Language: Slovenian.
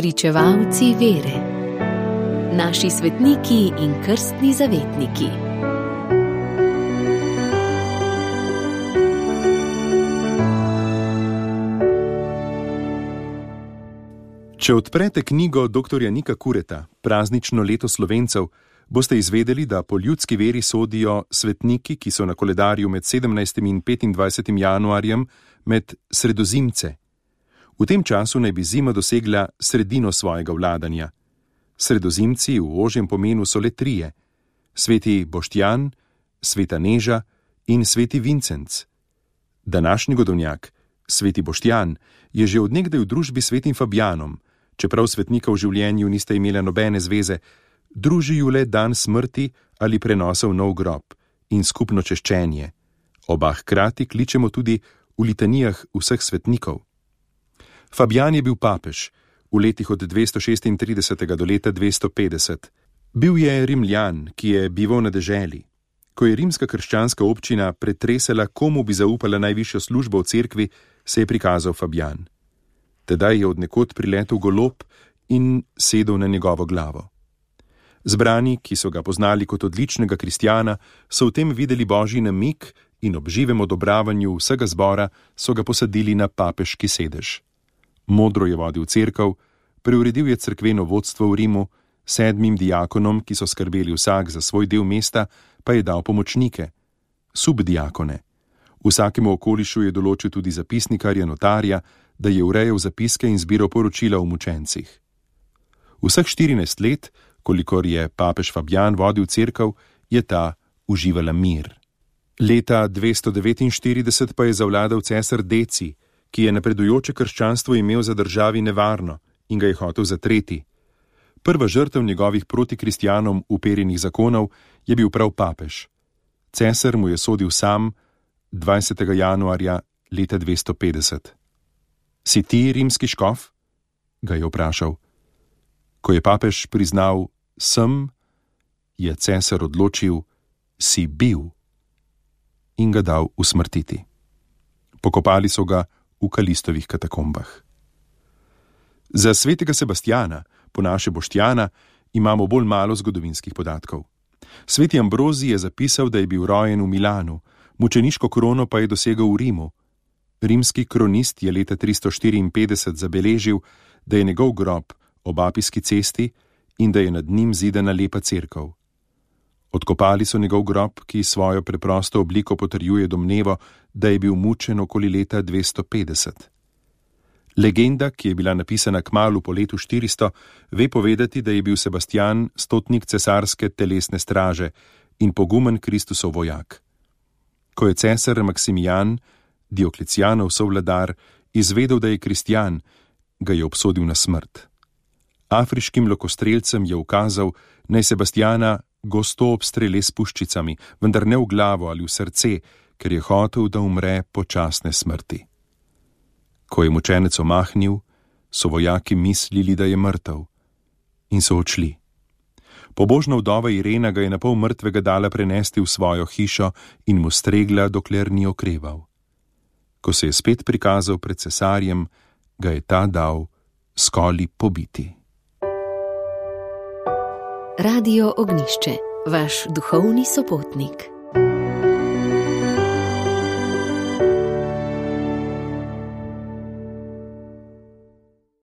Spričevalci vere, naši svetniki in krstni zavetniki. Če odprete knjigo dr. Nika Kureta, Praznično leto slovencev, boste izvedeli, da po ljudski veri sodijo svetniki, ki so na koledarju med 17. in 25. januarjem, med sredozimce. V tem času naj bi zima dosegla sredino svojega vladanja. Sredozimci v ožjem pomenu so le trije: sveti Boštjan, sveta Neža in sveti Vincenc. Današnji godovnjak, sveti Boštjan, je že odnegdaj v družbi svetim Fabijanom, čeprav svetnika v življenju nista imela nobene zveze, družijo le dan smrti ali prenosa v nov grob in skupno češčenje. Oba hkrati kličemo tudi v litanijah vseh svetnikov. Fabijan je bil papež v letih od 236. do leta 250. Bil je rimljan, ki je bival na deželi. Ko je rimska krščanska občina pretresela, komu bi zaupala najvišjo službo v cerkvi, se je prikazal Fabijan. Tedaj je odnekod priletel golob in sedel na njegovo glavo. Zbrani, ki so ga poznali kot odličnega kristjana, so v tem videli božji namik in ob živem odobravanju vsega zbora so ga posadili na papeški sedež modro je vodil crkv, preuredil je crkveno vodstvo v Rimu, sedmim diakonom, ki so skrbeli vsak za svoj del mesta, pa je dal pomočnike, subdiakone. Vsakemu okolišu je določil tudi zapisnikarja notarja, da je urejal zapiske in zbiral poročila o mučencih. Vseh 14 let, kolikor je papež Fabijan vodil crkv, je ta uživala mir. Leta 249 pa je zavladal cesar Deci, ki je napredujoče krščanstvo imel za državi nevarno in ga je hotel zatreti. Prva žrtev njegovih protikristjanom uperjenih zakonov je bil prav papež. Cesar mu je sodil sam 20. januarja leta 250. Si ti rimski škof? ga je vprašal. Ko je papež priznal sem, je cesar odločil, si bil in ga dal usmrtiti. Pokopali so ga v Kalistovih katakombah. Za svetega Sebastiana, po naše Boštjana, imamo bolj malo zgodovinskih podatkov. Sveti Ambrozi je zapisal, da je bil rojen v Milanu, mučeniško krono pa je dosegel v Rimu. Rimski kronist je leta 354 zabeležil, da je njegov grob ob Apijski cesti in da je nad njim zidana lepa crkva. Odkopali so njegov grob, ki svojo preprosto obliko potrjuje domnevo, da je bil mučen okoli leta 250. Legenda, ki je bila napisana k malu po letu 400, ve povedati, da je bil Sebastian stotnik cesarske telesne straže in pogumen Kristusov vojak. Ko je cesar Maksimijan, Dioklecijanov sovladar, izvedel, da je kristjan, ga je obsodil na smrt. Afriškim lokostrelcem je ukazal, naj Sebastiana gosto obstrele s puščicami, vendar ne v glavo ali v srce, ker je hotel, da umre počasne smrti. Ko je mučenec omahnil, so vojaki mislili, da je mrtev, in so odšli. Pobožna vdova Irena ga je na pol mrtvega dala prenesti v svojo hišo in mu stregla, dokler ni okreval. Ko se je spet prikazal pred cesarjem, ga je ta dal skoli pobiti. Radio Ognišče, vaš duhovni sopotnik.